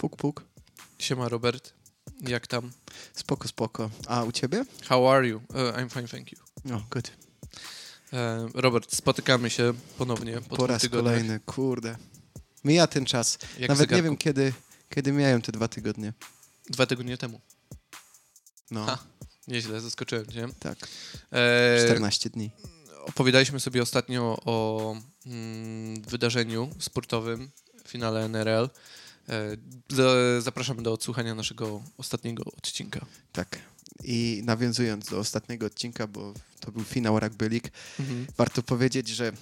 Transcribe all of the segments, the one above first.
Puk, puk. Siema Robert, jak tam? Spoko, spoko. A u ciebie? How are you? Uh, I'm fine, thank you. No, good. E, Robert, spotykamy się ponownie po, Po raz tygodniach. kolejny, kurde. Mija ten czas. Jak Nawet zegarku. nie wiem, kiedy, kiedy miałem te dwa tygodnie. Dwa tygodnie temu. No, Ha. Nieźle, zaskoczyłem cię. tak. E, 14 dni. opowiadaliśmy sobie ostatnio o mm, wydarzeniu sportowym, finale NRL. E, za- zapraszamy do odsłuchania naszego ostatniego odcinka. Tak. I nawiązując do ostatniego odcinka, bo to był finał Rugby League, Mhm. warto powiedzieć, że e,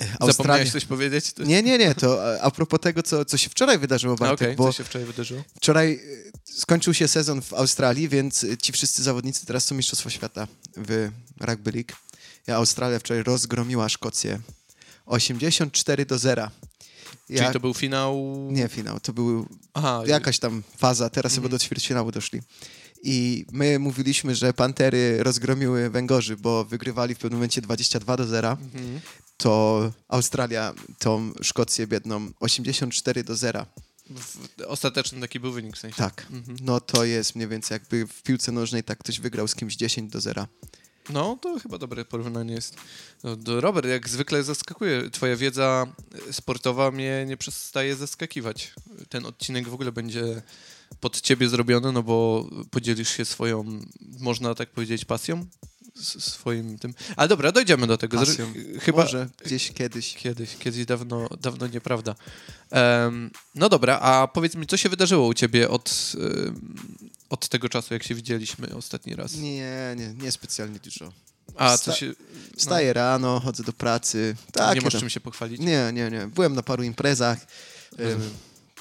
Australia... Zapomniałeś coś powiedzieć? Nie, nie, nie, to a- propos tego, co, co się wczoraj wydarzyło, Bartek, Okej, bo co się wczoraj wydarzyło? wczoraj e, skończył się sezon w Australii, więc ci wszyscy zawodnicy teraz są Mistrzostwa Świata w Rugby League. Australia wczoraj rozgromiła Szkocję 84 do 0. Czyli to był finał... Nie finał, to był Aha, jakaś tam faza, teraz chyba Mhm. do ćwierćfinału doszli. I my mówiliśmy, że Pantery rozgromiły Węgorzy, bo wygrywali w pewnym momencie 22 do 0. Mhm. To Australia tą Szkocję biedną 84 do 0. W, ostateczny taki był wynik w sensie. Tak. Mhm. No to jest mniej więcej jakby w piłce nożnej tak ktoś wygrał z kimś 10 do 0. No, to chyba dobre porównanie jest. No, Robert, jak zwykle zaskakuje. Twoja wiedza sportowa mnie nie przestaje zaskakiwać. Ten odcinek w ogóle będzie pod ciebie zrobiony, no bo podzielisz się swoją, można tak powiedzieć, pasją? Swoim tym. Ale dobra, dojdziemy do tego. Pasją. Chyba Może gdzieś kiedyś. kiedyś, kiedyś dawno, dawno nieprawda. Em, no dobra, a powiedz mi, co się wydarzyło u ciebie od, em, od tego czasu, jak się widzieliśmy ostatni raz? Nie, nie, nie specjalnie dużo. A, Sta- co się... Wstaję rano, chodzę do pracy. Tak, nie masz tam. czym się pochwalić? Nie, nie, nie. Byłem na paru imprezach. Rozumiem.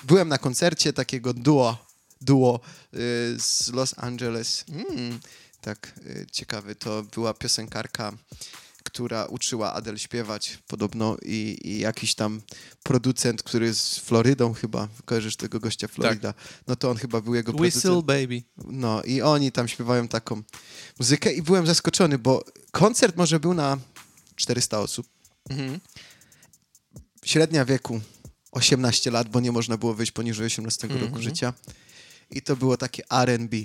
Byłem na koncercie takiego duo, duo y, z Los Angeles. Mm, Tak, y, ciekawy. To była piosenkarka, która uczyła Adel śpiewać podobno i, i jakiś tam producent, który jest z Florydą chyba, kojarzysz tego gościa Florida, no to on chyba był jego Whistle producent. Baby. No i oni tam śpiewają taką muzykę i byłem zaskoczony, bo koncert może był na 400 osób. Mhm. średnia wieku 18 lat, bo nie można było wyjść poniżej 18 roku Mhm. życia. I to było takie R&B.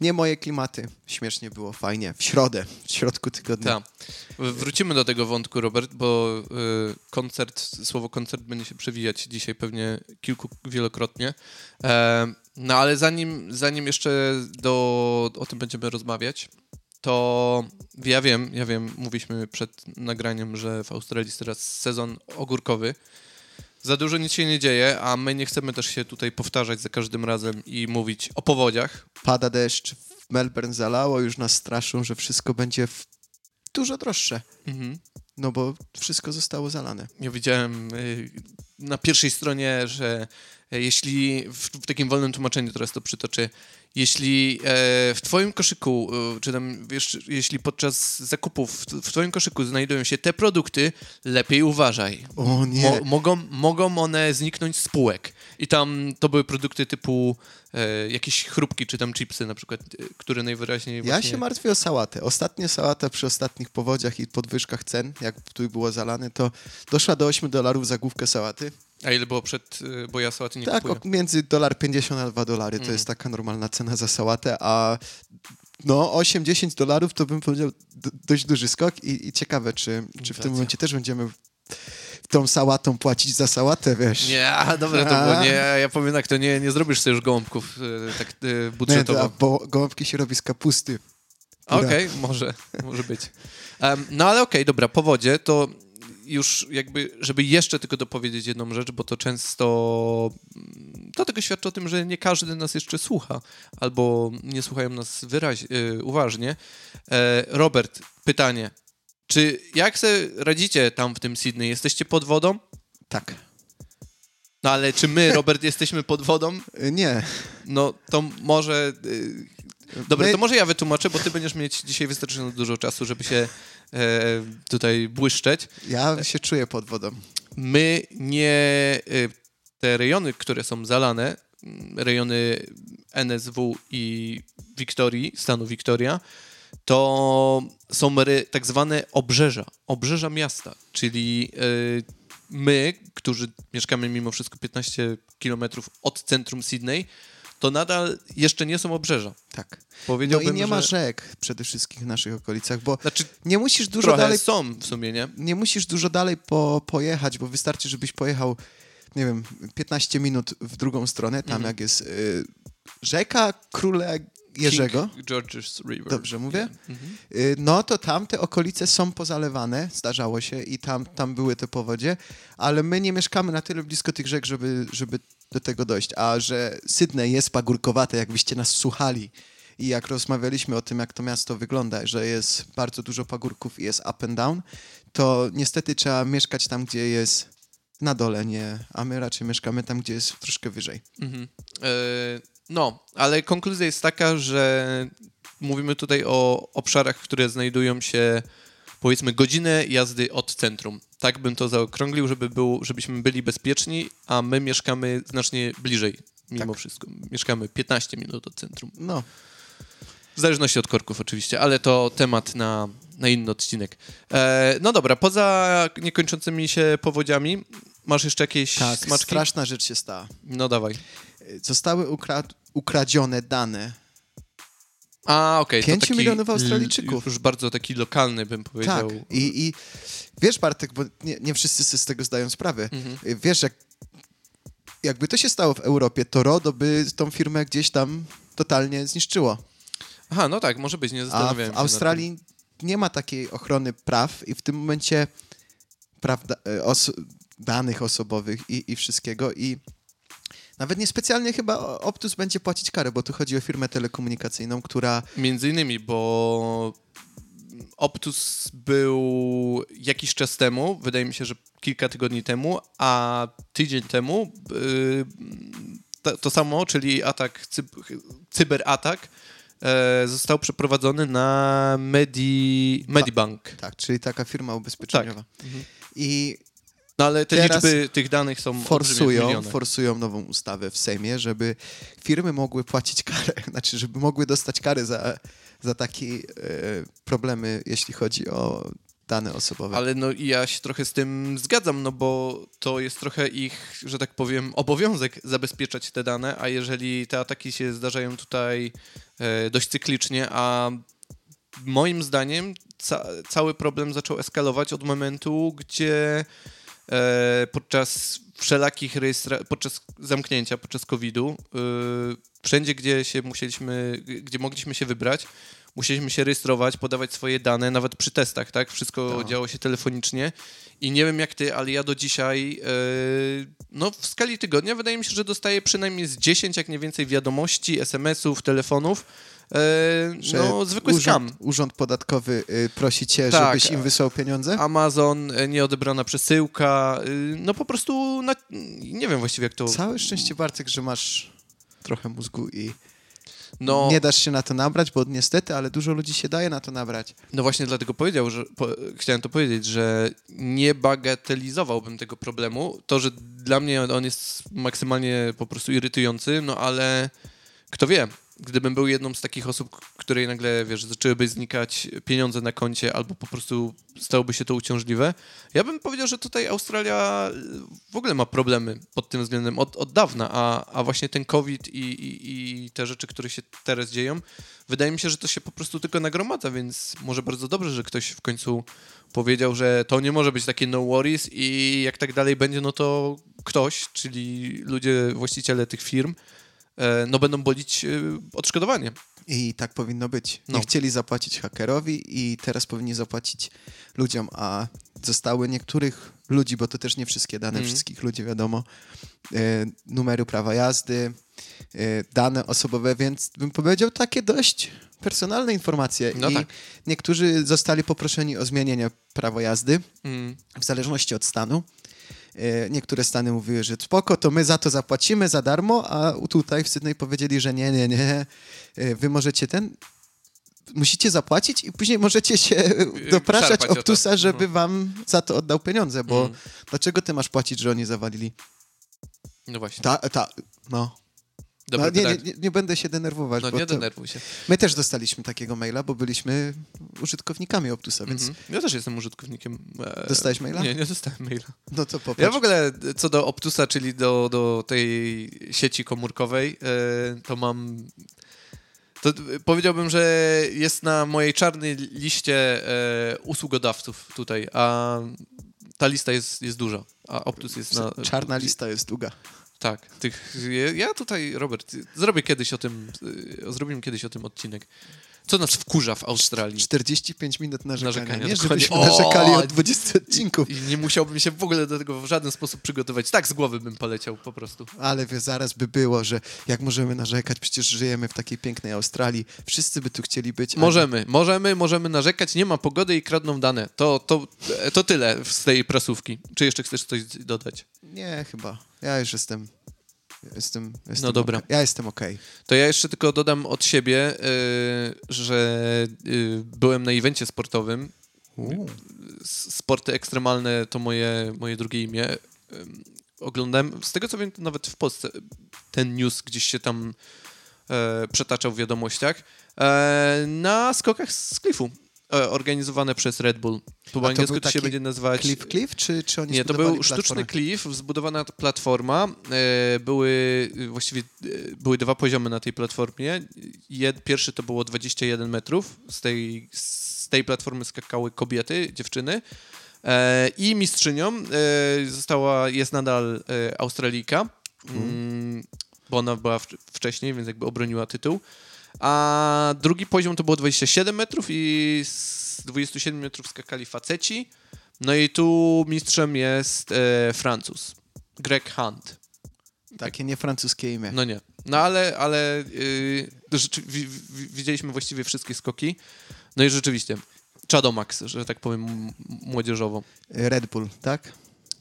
Nie moje klimaty. Śmiesznie było, fajnie. W środę, w środku tygodnia. W- Wrócimy do tego wątku, Robert, bo y, koncert, słowo koncert będzie się przewijać dzisiaj pewnie kilku, wielokrotnie. E, no ale zanim, zanim jeszcze do, o tym będziemy rozmawiać, to ja wiem, ja wiem, mówiliśmy przed nagraniem, że w Australii jest teraz sezon ogórkowy. Za dużo nic się nie dzieje, a my nie chcemy też się tutaj powtarzać za każdym razem i mówić o powodziach. Pada deszcz, w Melbourne zalało, już nas straszą, że wszystko będzie w... dużo droższe. Mhm. No bo wszystko zostało zalane. Ja widziałem y, na pierwszej stronie, że jeśli w, takim wolnym tłumaczeniu teraz to przytoczę, jeśli e, w twoim koszyku, e, czy tam wiesz, jeśli podczas zakupów w, twoim koszyku znajdują się te produkty, lepiej uważaj. O nie. Mo, mogą, mogą one zniknąć z półek. I tam to były produkty typu e, jakieś chrupki, czy tam chipsy na przykład, e, które najwyraźniej Ja właśnie... się martwię o sałatę. Ostatnia sałata przy ostatnich powodziach i podwyżkach cen, jak tu było zalane, to doszła do 8 dolarów za główkę sałaty. A ile było przed, e, bo ja sałaty nie tak, kupuję. ok, między dolar 50 a 2 dolary to Mm. jest taka normalna cena za sałatę, a no 8-10 dolarów to bym powiedział dość duży skok i, i ciekawe, czy, czy w tym momencie też będziemy tą sałatą płacić za sałatę, wiesz. Nie, a, dobra, to było. Nie, ja powiem tak, to nie, nie zrobisz sobie już gołąbków e, tak Nie, budżetowo. a bo gołąbki się robi z kapusty. Okej, może, może być. Em, no ale okej, dobra, powodzie to już jakby, żeby jeszcze tylko dopowiedzieć jedną rzecz, bo to często mm, to tego świadczy o tym, że nie każdy nas jeszcze słucha, albo nie słuchają nas wyraź, e, uważnie. E, Robert, pytanie. Czy jak sobie radzicie tam w tym Sydney? Jesteście pod wodą? Tak. No ale czy my, Robert, jesteśmy pod wodą? Y, Nie. No to może. y, Dobra, My- to może ja wytłumaczę, bo ty będziesz mieć dzisiaj wystarczająco dużo czasu, żeby się tutaj błyszczeć. Ja się czuję pod wodą. My nie. y, Te rejony, które są zalane, mm, rejony NSW i Wiktorii, stanu Wiktoria, to są tak zwane obrzeża, obrzeża miasta, czyli y, my, którzy mieszkamy mimo wszystko 15 kilometrów od centrum Sydney, to nadal jeszcze nie są obrzeża. Tak. No Powiedziałbym, i nie ma że... rzek przede wszystkim w naszych okolicach, bo Znaczy, nie musisz dużo dalej są w sumie, nie? nie musisz dużo dalej po, pojechać, bo wystarczy, żebyś pojechał, nie wiem, 15 minut w drugą stronę, tam Mhm. jak jest y, rzeka Króla Jerzego. King George's River. Dobrze mówię? Mhm. Y, No to tam te okolice są pozalewane, zdarzało się i tam, tam były te powodzie, ale my nie mieszkamy na tyle blisko tych rzek, żeby, żeby do tego dojść. A że Sydney jest pagórkowate, jakbyście nas słuchali i jak rozmawialiśmy o tym, jak to miasto wygląda, że jest bardzo dużo pagórków i jest up and down, to niestety trzeba mieszkać tam, gdzie jest na dole, nie, a my raczej mieszkamy tam, gdzie jest troszkę wyżej. Mhm. E, no, ale konkluzja jest taka, że mówimy tutaj o obszarach, które znajdują się powiedzmy godzinę jazdy od centrum. Tak bym to zaokrąglił, żeby był, żebyśmy byli bezpieczni, a my mieszkamy znacznie bliżej mimo Tak. wszystko. Mieszkamy 15 minut od centrum. No, W zależności od korków oczywiście, ale to temat na, na inny odcinek. E, no dobra, poza niekończącymi się powodziami, masz jeszcze jakieś tak, smaczki? straszna rzecz się stała. No dawaj. Zostały ukra- ukradzione dane A, okej. Pięciu taki milionów l- Australijczyków. Już bardzo taki lokalny, bym powiedział. Tak, i, i wiesz Bartek, bo nie, nie wszyscy sobie z tego zdają sprawę. Mhm. Wiesz, jak, jakby to się stało w Europie, to RODO by tą firmę gdzieś tam totalnie zniszczyło. Aha, no tak, może być, nie A zastanawiałem w się nad Australii nie ma takiej ochrony praw i w tym momencie praw da, e, oso danych osobowych i, i wszystkiego i nawet niespecjalnie chyba Optus będzie płacić karę, bo tu chodzi o firmę telekomunikacyjną, która. Między innymi, bo Optus był jakiś czas temu, wydaje mi się, że kilka tygodni temu, a tydzień temu yy, to, samo, czyli atak, cyb, cyberatak e, został przeprowadzony na Medi, Medibank. tak, czyli taka firma ubezpieczeniowa. Mhm. I No ale te Teraz liczby tych danych są forsują, forsują nową ustawę w Sejmie, żeby firmy mogły płacić karę, znaczy, żeby mogły dostać karę za, za takie e, problemy, jeśli chodzi o dane osobowe. Ale no i ja się trochę z tym zgadzam, no bo to jest trochę ich, że tak powiem, obowiązek zabezpieczać te dane, a jeżeli te ataki się zdarzają tutaj e, dość cyklicznie, a moim zdaniem ca cały problem zaczął eskalować od momentu, gdzie podczas wszelakich rejestra- podczas zamknięcia, podczas COVID-u, e, wszędzie, gdzie się musieliśmy, gdzie mogliśmy się wybrać, musieliśmy się rejestrować, podawać swoje dane, nawet przy testach, tak? Wszystko Tak. działo się telefonicznie i nie wiem jak ty, ale ja do dzisiaj, e, no w skali tygodnia wydaje mi się, że dostaję przynajmniej z 10, jak nie więcej wiadomości, SMS-ów, telefonów, Że no zwykły urząd, skam. urząd podatkowy y, prosi cię, Tak. żebyś im wysłał pieniądze? Amazon, e, nieodebrana przesyłka, y, no po prostu, na, nie wiem właściwie jak to... Całe szczęście, Bartek, że masz trochę mózgu i No, nie dasz się na to nabrać, bo niestety, ale dużo ludzi się daje na to nabrać. No właśnie dlatego powiedział, że po, chciałem to powiedzieć, że nie bagatelizowałbym tego problemu. To, że dla mnie on jest maksymalnie po prostu irytujący, no ale kto wie, gdybym był jedną z takich osób, której nagle, wiesz, zaczęłyby znikać pieniądze na koncie albo po prostu stałoby się to uciążliwe, ja bym powiedział, że tutaj Australia w ogóle ma problemy pod tym względem od, od dawna, a, a właśnie ten COVID i, i, i te rzeczy, które się teraz dzieją, wydaje mi się, że to się po prostu tylko nagromadza, więc może bardzo dobrze, że ktoś w końcu powiedział, że to nie może być takie no worries i jak tak dalej będzie, no to ktoś, czyli ludzie, właściciele tych firm, e, no będą bolić e, odszkodowanie. I tak powinno być. No. Nie chcieli zapłacić hakerowi i teraz powinni zapłacić ludziom, a zostały niektórych ludzi, bo to też nie wszystkie dane Mhm. wszystkich ludzi, wiadomo, e, numeru prawa jazdy, e, dane osobowe, więc bym powiedział takie dość personalne informacje. No I tak. niektórzy zostali poproszeni o zmienienie prawa jazdy Mm. w zależności od stanu. E, Niektóre stany mówiły, że spoko, to my za to zapłacimy za darmo, a tutaj w Sydney powiedzieli, że nie, nie, nie, e, wy możecie ten, musicie zapłacić i później możecie się dopraszać szarpać o to. Optusa, żeby Mhm. wam za to oddał pieniądze, bo Mm. dlaczego ty masz płacić, że oni zawalili? No właśnie. Ta, ta, no. Dobre no, nie, pytanie. nie, nie, będę się denerwować. No bo nie denerwuj się. my też dostaliśmy takiego maila, bo byliśmy użytkownikami Optusa, więc Mhm. Ja też jestem użytkownikiem. e, Dostałeś maila? Nie, nie dostałem maila. no to popatrz. Ja w ogóle co do Optusa, czyli do, do tej sieci komórkowej, e, to mam. To powiedziałbym, że jest na mojej czarnej liście e, usługodawców tutaj, a ta lista jest, jest duża. A Optus jest na. Czarna lista jest długa. Tak. Tych, ja tutaj, Robert, zrobię kiedyś o tym, y, zrobimy kiedyś o tym odcinek. Co nas wkurza w Australii? 45 minut narzekania, Narzekania, nie? Żebyśmy O! narzekali od 20 odcinków. I nie musiałbym się w ogóle do tego w żaden sposób przygotować. Tak z głowy bym poleciał po prostu. Ale wie, zaraz by było, że jak możemy narzekać, przecież żyjemy w takiej pięknej Australii, wszyscy by tu chcieli być. Możemy, możemy, możemy narzekać, nie ma pogody i kradną dane. To, to, to tyle z tej prasówki. Czy jeszcze chcesz coś dodać? Nie, chyba. Ja już jestem... Jestem, jestem No dobra. okej. Ja jestem okej. To ja jeszcze tylko dodam od siebie, y, że y, byłem na evencie sportowym. Sporty ekstremalne to moje, moje drugie imię. Ym, Oglądałem, z tego co wiem, to nawet w Polsce ten news gdzieś się tam e, przetaczał w wiadomościach. E, na skokach z klifu, organizowane przez Red Bull. Po to angielsku to się będzie nazywać... Cliff Cliff, czy, czy oni Nie, to był sztuczny platformę? klif, zbudowana platforma. E, były właściwie e, były dwa poziomy na tej platformie. Jed, pierwszy to było 21 metrów. Z tej, z tej platformy skakały kobiety, dziewczyny. E, I mistrzynią e, została, jest nadal e, Australijka, mm, bo ona była wcześniej, więc jakby obroniła tytuł. A drugi poziom to było 27 metrów i z 27 metrów skakali faceci. No i tu mistrzem jest e, Francuz, Greg Hunt. Takie nie francuskie imię. No nie. No ale, ale yy, rzeczy, wi, wi, widzieliśmy właściwie wszystkie skoki. No i rzeczywiście, Chadomax, że tak powiem młodzieżowo. Red Bull, tak?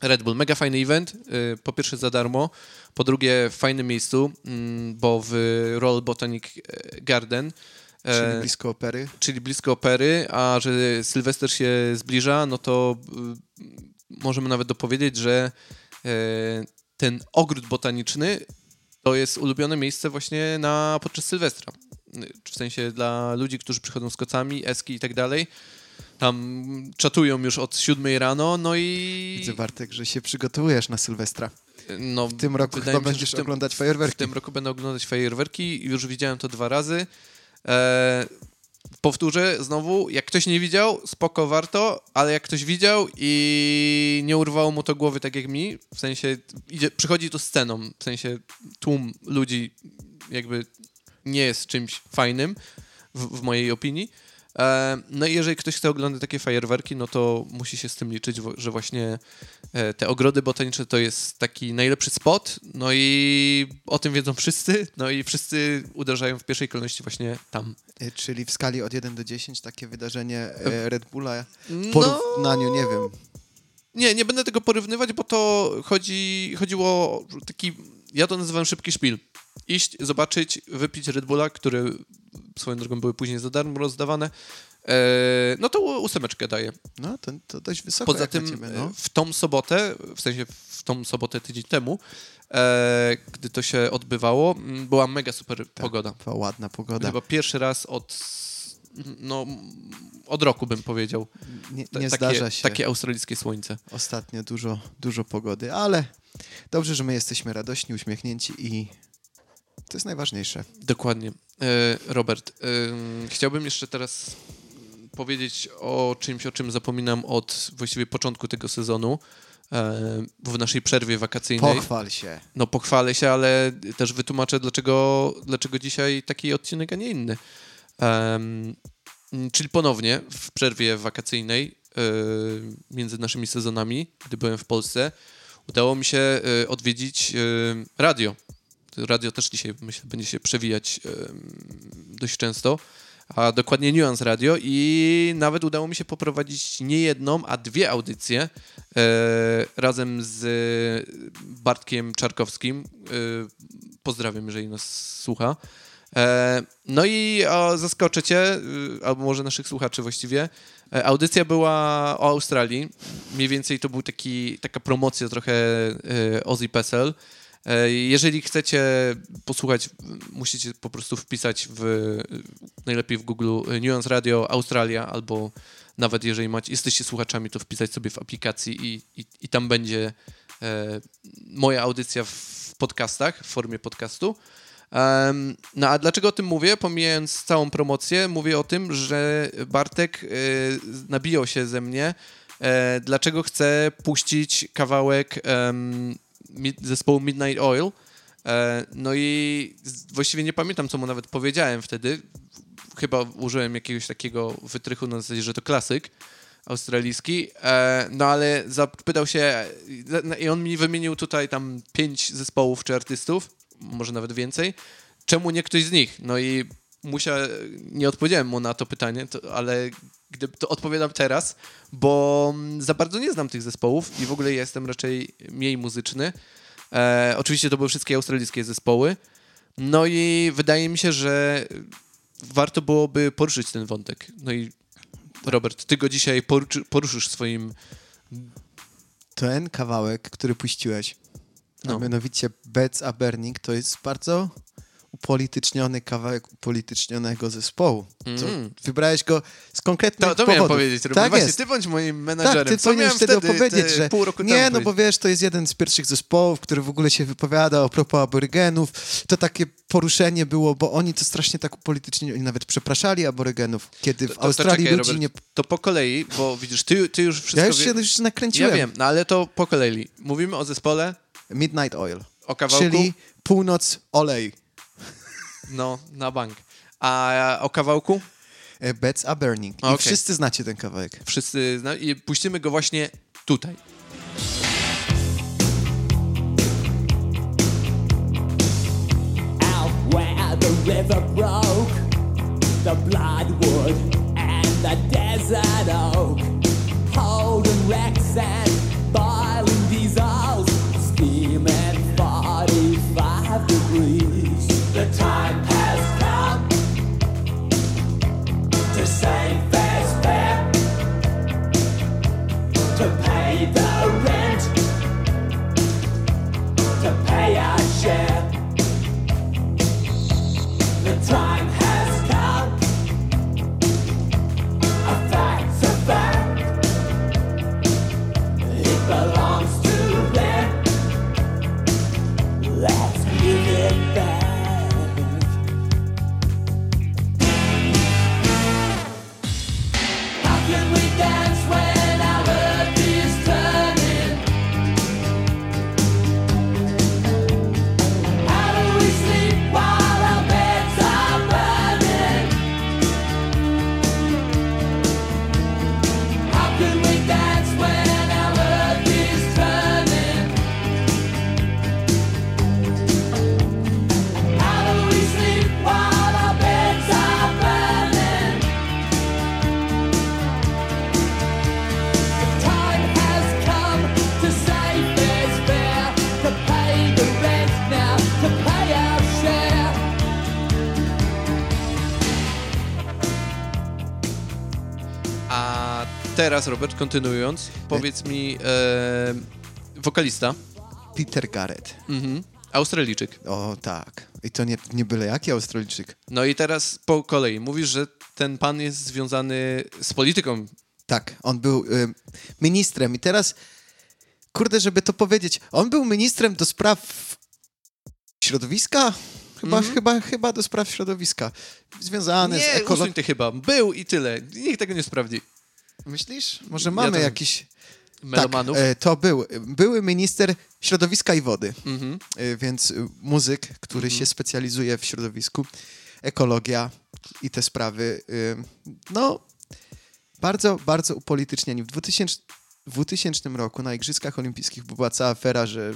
Red Bull, mega fajny event. yy, Po pierwsze za darmo, po drugie w fajnym miejscu, mm, bo w Royal Botanic Garden, e, Czyli blisko opery. czyli blisko opery, a że Sylwester się zbliża, no to y, możemy nawet dopowiedzieć, że e, ten ogród botaniczny to jest ulubione miejsce właśnie na podczas Sylwestra. Y, W sensie dla ludzi, którzy przychodzą z kocami, eski i tak dalej. Tam czatują już od 7 rano, no i... Widzę, Bartek, że się przygotowujesz na Sylwestra. No, W tym roku chyba będziesz w tym- oglądać W fajerwerki. tym roku będę oglądać fajerwerki. Już widziałem to dwa razy. E, powtórzę znowu, jak ktoś nie widział, spoko, warto, ale jak ktoś widział i nie urwało mu to głowy tak jak mi, w sensie idzie, przychodzi to sceną, w sensie tłum ludzi jakby nie jest czymś fajnym w, w mojej opinii. E, no i jeżeli ktoś chce oglądać takie fajerwerki, no to musi się z tym liczyć, że właśnie e, te ogrody botaniczne to jest taki najlepszy spot, no i o tym wiedzą wszyscy, no i wszyscy uderzają w pierwszej kolejności właśnie tam. E, Czyli w skali od 1 do 10 takie wydarzenie Red Bulla w No, porównaniu, nie wiem, nie, nie będę tego porównywać, bo to chodzi, chodziło o taki, ja to nazywam szybki szpil. Iść, zobaczyć, wypić Red Bulla, które swoją drogą były później za darmo rozdawane, e, no to ósemeczkę daję. no to, to dość wysoko Poza tym ciebie, e, no. w tą sobotę, w sensie w tą sobotę tydzień temu, e, gdy to się odbywało, była mega super pogoda. Była ładna pogoda. Chyba pierwszy raz od, no, od roku bym powiedział. Nie, nie takie, zdarza się Takie australijskie słońce. ostatnio dużo, dużo pogody, ale dobrze, że my jesteśmy radośni, uśmiechnięci i to jest najważniejsze. Dokładnie. E, Robert, em, chciałbym jeszcze teraz powiedzieć o czymś, o czym zapominam od właściwie początku tego sezonu, e, w naszej przerwie wakacyjnej. Pochwal się. No pochwalę się, ale też wytłumaczę, dlaczego, dlaczego dzisiaj taki odcinek, a nie inny. Czyli ponownie w przerwie wakacyjnej e, między naszymi sezonami, gdy byłem w Polsce, udało mi się e, odwiedzić e, radio. Radio też dzisiaj, myślę, będzie się przewijać dość często, a dokładnie Nuance Radio i nawet udało mi się poprowadzić nie jedną, a dwie audycje e, razem z Bartkiem Czarkowskim. E, pozdrawiam, jeżeli nas słucha. E, no i o, zaskoczę cię, albo może naszych słuchaczy właściwie. Audycja była o Australii. Mniej więcej to był taki, taka promocja trochę Ozzy Pessel. E, jeżeli chcecie posłuchać, musicie po prostu wpisać w, najlepiej w Google Nuance Radio Australia albo nawet jeżeli macie, jesteście słuchaczami, to wpisać sobie w aplikacji i, i, i tam będzie e, moja audycja w podcastach, w formie podcastu. Um, no a dlaczego o tym mówię? Pomijając całą promocję, mówię o tym, że Bartek e, nabijał się ze mnie, e, dlaczego chce puścić kawałek zespołu Midnight Oil. E, no i właściwie nie pamiętam, co mu nawet powiedziałem wtedy. Chyba użyłem jakiegoś takiego wytrychu na zasadzie, że to klasyk australijski, e, no ale zapytał się i on mi wymienił tutaj tam pięć zespołów czy artystów, może nawet więcej, czemu nie ktoś z nich? No i musiał, nie odpowiedziałem mu na to pytanie, to, ale gdy, to odpowiadam teraz, bo za bardzo nie znam tych zespołów i w ogóle jestem raczej mniej muzyczny. E, oczywiście to były wszystkie australijskie zespoły. No i wydaje mi się, że warto byłoby poruszyć ten wątek. No i Robert, ty go dzisiaj poruszysz swoim... Ten kawałek, który puściłeś, no. a mianowicie Beds a Burning, to jest bardzo upolityczniony kawałek upolitycznionego zespołu. Mm. Wybrałeś go z konkretnych to, to powodów. miałem powiedzieć, tak Właśnie, jest. ty bądź moim menadżerem. Tak, ty powinieneś wtedy opowiedzieć, że pół roku nie, no bo wiesz, to jest jeden z pierwszych zespołów, który w ogóle się wypowiada a propos aborygenów. To takie poruszenie było, bo oni to strasznie tak upolitycznili, oni nawet przepraszali aborygenów, kiedy w to, to, Australii czekaj, ludzi Robert, nie... To po kolei, bo widzisz, ty, ty już wszystko... Ja już się wie... już nakręciłem. Ja wiem, no ale to po kolei. Mówimy o zespole... Midnight Oil. O kawałku? Czyli północ olej. No, na bank. A o kawałku? E, Beds are Burning. I okay. wszyscy znacie ten kawałek. Wszyscy znają i puścimy go właśnie tutaj. Out where the river broke The bloodwood and the desert oak Holding wrecks and teraz, Robert, kontynuując, powiedz mi, e, wokalista. Peter Garrett. Mhm. Australijczyk. O, tak. I to nie, nie byle jaki Australijczyk. No i teraz po kolei. Mówisz, że ten pan jest związany z polityką. Tak, on był y, ministrem i teraz, kurde, żeby to powiedzieć, on był ministrem do spraw środowiska? Chyba, mm -hmm. chyba, chyba do spraw środowiska. Związany nie, z ekologią. Nie, chyba. Był i tyle. Nikt tego nie sprawdzi. Myślisz? Może mamy ja jakiś... Melomanów? Tak, to był. Były minister środowiska i wody, mhm. E, więc muzyk, który mhm. się specjalizuje w środowisku, ekologia i te sprawy. E, no, bardzo, bardzo upolitycznieni. W 2000, 2000 roku na Igrzyskach Olimpijskich była cała afera, że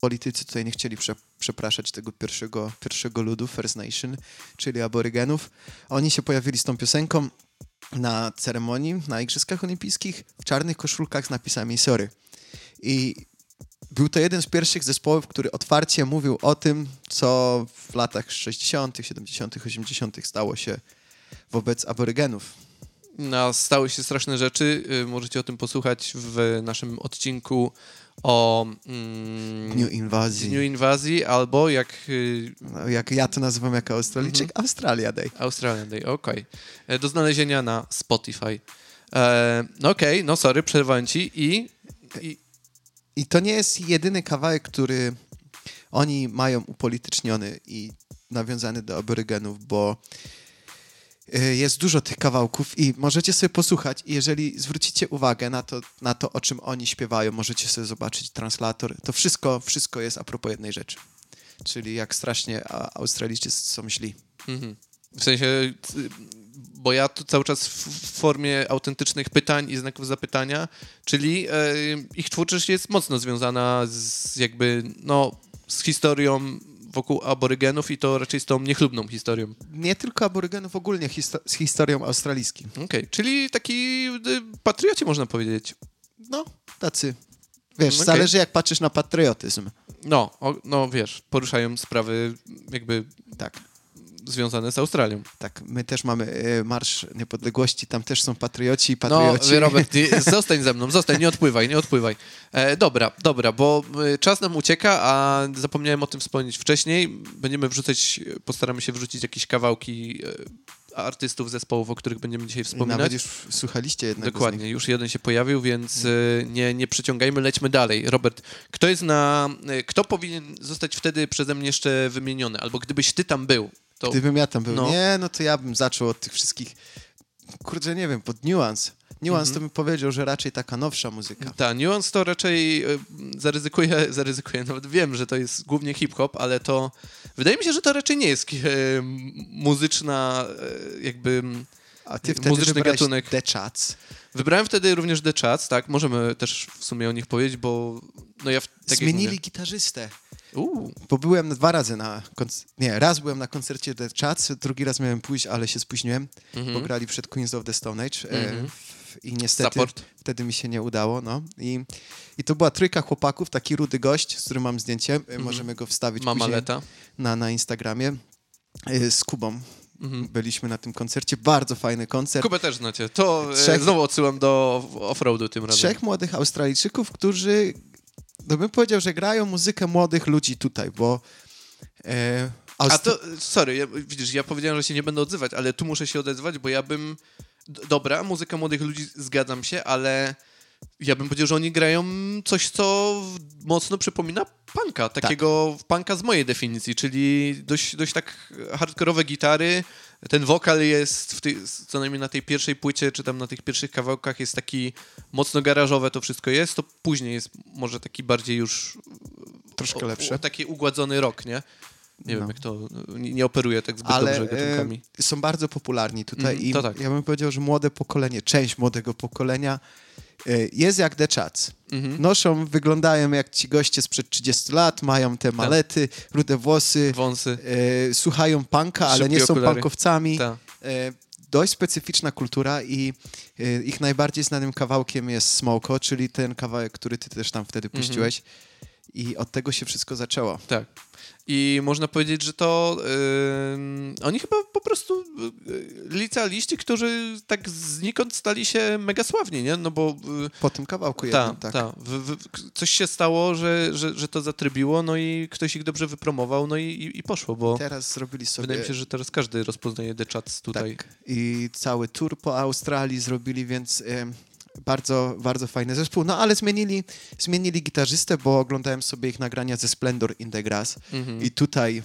politycy tutaj nie chcieli prze, przepraszać tego pierwszego, pierwszego ludu, First Nation, czyli aborygenów. Oni się pojawili z tą piosenką na ceremonii na Igrzyskach Olimpijskich w czarnych koszulkach z napisami sorry. I był to jeden z pierwszych zespołów, który otwarcie mówił o tym, co w latach 60., 70., 80. stało się wobec aborygenów. na stały się straszne rzeczy. Y, możecie o tym posłuchać w naszym odcinku o mm, Dniu inwazji. Dniu inwazji, albo jak... y, No, jak ja to nazywam jako Australijczyk, Australia Day. Australian Day, okej. E, Do znalezienia na Spotify. E, no okej, no sorry, przerwałem ci i... i I to nie jest jedyny kawałek, który oni mają upolityczniony i nawiązany do aborygenów, bo jest dużo tych kawałków i możecie sobie posłuchać i jeżeli zwrócicie uwagę na to, na to, o czym oni śpiewają, możecie sobie zobaczyć translator, to wszystko, wszystko jest a propos jednej rzeczy. Czyli jak strasznie Australijczycy są źli. Mhm. W sensie, y, bo ja tu cały czas w w formie autentycznych pytań i znaków zapytania, czyli e, ich twórczość jest mocno związana z jakby, no, z historią wokół aborygenów i to raczej z tą niechlubną historią. Nie tylko aborygenów, ogólnie histo- z historią australijską. Okej, czyli taki y, patrioci można powiedzieć. No, tacy. Wiesz, Okej. zależy jak patrzysz na patriotyzm. No, o, no wiesz, poruszają sprawy jakby Tak. Związane z Australią. Tak, my też mamy e, Marsz Niepodległości, tam też są patrioci i No, patrioci. Robert, ty, zostań ze mną, zostań, nie odpływaj, nie odpływaj. E, dobra, dobra, bo e, czas nam ucieka, a zapomniałem o tym wspomnieć wcześniej. Będziemy wrzucać, postaramy się wrzucić jakieś kawałki e, artystów, zespołów, o których będziemy dzisiaj wspominać. Nawet już słuchaliście jednego Dokładnie, już jeden się pojawił, więc nie, nie przeciągajmy, lećmy dalej. Robert, kto jest na. Kto powinien zostać wtedy przeze mnie jeszcze wymieniony? Albo gdybyś ty tam był, to. Gdybym ja tam był, No. nie, no to ja bym zaczął od tych wszystkich, kurczę, nie wiem, pod niuans. Niuans Mhm. to bym powiedział, że raczej taka nowsza muzyka. Ta, Nuance to raczej e, zaryzykuję, zaryzykuję, nawet wiem, że to jest głównie hip-hop, ale to wydaje mi się, że to raczej nie jest e, muzyczna e, jakby... A ty wtedy muzyczny gatunek. The Chats. Wybrałem wtedy również The Chats, tak, możemy też w sumie o nich powiedzieć, bo no ja... w- Tak Zmienili gitarzystę. Uuu, Bo byłem dwa razy na konc- Nie, raz byłem na koncercie The Chats, drugi raz miałem pójść, ale się spóźniłem, mhm. bo grali przed Queens of the Stone Age. Mhm. w- I niestety Support. wtedy mi się nie udało, no. I, I to była trójka chłopaków, taki rudy gość, z którym mam zdjęcie, e, możemy go wstawić Mama później Leta. na, na Instagramie. E, Z Kubą Mhm. byliśmy na tym koncercie, bardzo fajny koncert. Kubę też znacie. To Trzech- znowu odsyłam do offroadu tym razem. Trzech młodych Australijczyków, którzy, no bym powiedział, że grają muzykę młodych ludzi tutaj, bo e, A to, sorry, ja, widzisz, ja powiedziałem, że się nie będę odzywać, ale tu muszę się odezwać, bo ja bym, dobra, muzyka młodych ludzi, zgadzam się, ale ja bym powiedział, że oni grają coś, co mocno przypomina punka, takiego punka z mojej definicji, czyli dość, dość tak hardkorowe gitary, ten wokal jest, tej, co najmniej na tej pierwszej płycie, czy tam na tych pierwszych kawałkach jest taki mocno garażowe to wszystko jest, to później jest może taki bardziej już troszkę o-. O, taki ugładzony rok, nie? Nie No. wiem, jak to. Nie, nie operuje tak zbyt ale dobrze gatunkami. e, są bardzo popularni tutaj Mhm, i tak. ja bym powiedział, że młode pokolenie, część młodego pokolenia e, jest jak The Chats. Mhm. Noszą, wyglądają jak ci goście sprzed 30 lat, mają Tak. te malety, rude włosy, Wąsy. e, słuchają punka, ale nie są okulary. punkowcami. Ta. E, dość specyficzna kultura i e, ich najbardziej znanym kawałkiem jest Smoko, czyli ten kawałek, który ty też tam wtedy Mhm. I od tego się wszystko zaczęło. Tak. I można powiedzieć, że to ym, oni chyba po prostu yy, licealiści, którzy tak znikąd stali się mega sławni, nie? No bo yy, Po tym kawałku ta, jednym, tak. ta, w, w, coś się stało, że, że, że to zatrybiło, no i ktoś ich dobrze wypromował, no i, i, i poszło, bo Teraz zrobili sobie... wydaje mi się, że teraz każdy rozpoznaje The Chats tutaj. Tak. I cały tour po Australii zrobili, więc bardzo, bardzo fajny zespół. No ale zmienili, zmienili gitarzystę, bo oglądałem sobie ich nagrania ze Splendor in the Grass Mhm. i tutaj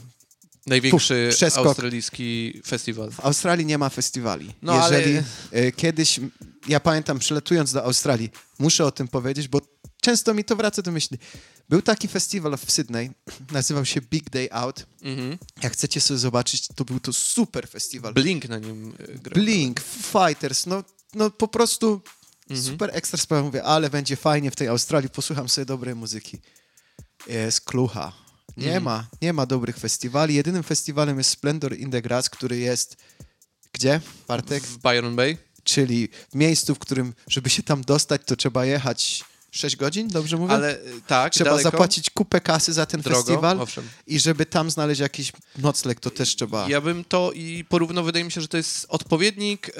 Największy Puf, przeskok. australijski festiwal. w Australii nie ma festiwali. No, ale- Jeżeli e, kiedyś, ja pamiętam, przylatując do Australii, muszę o tym powiedzieć, bo często mi to wraca do myśli. Był taki festiwal w Sydney, nazywał się Big Day Out. Mhm. Jak chcecie sobie zobaczyć, to był to super festiwal. Blink na nim y, grał. Blink, Fighters, no, no po prostu Mhm. super ekstra sprawa. Mówię, ale będzie fajnie w tej Australii, posłucham sobie dobrej muzyki. Jest klucha. Nie Mhm. ma, nie ma dobrych festiwali. Jedynym festiwalem jest Splendor in the Grass, który jest gdzie, Bartek? W Byron Bay. Czyli w miejscu, w którym, żeby się tam dostać, to trzeba jechać 6 godzin, dobrze mówię? Ale y, tak, Trzeba daleko, zapłacić kupę kasy za ten drogo, festiwal owszem. i żeby tam znaleźć jakiś nocleg, to też trzeba. Ja bym to i porównał, wydaje mi się, że to jest odpowiednik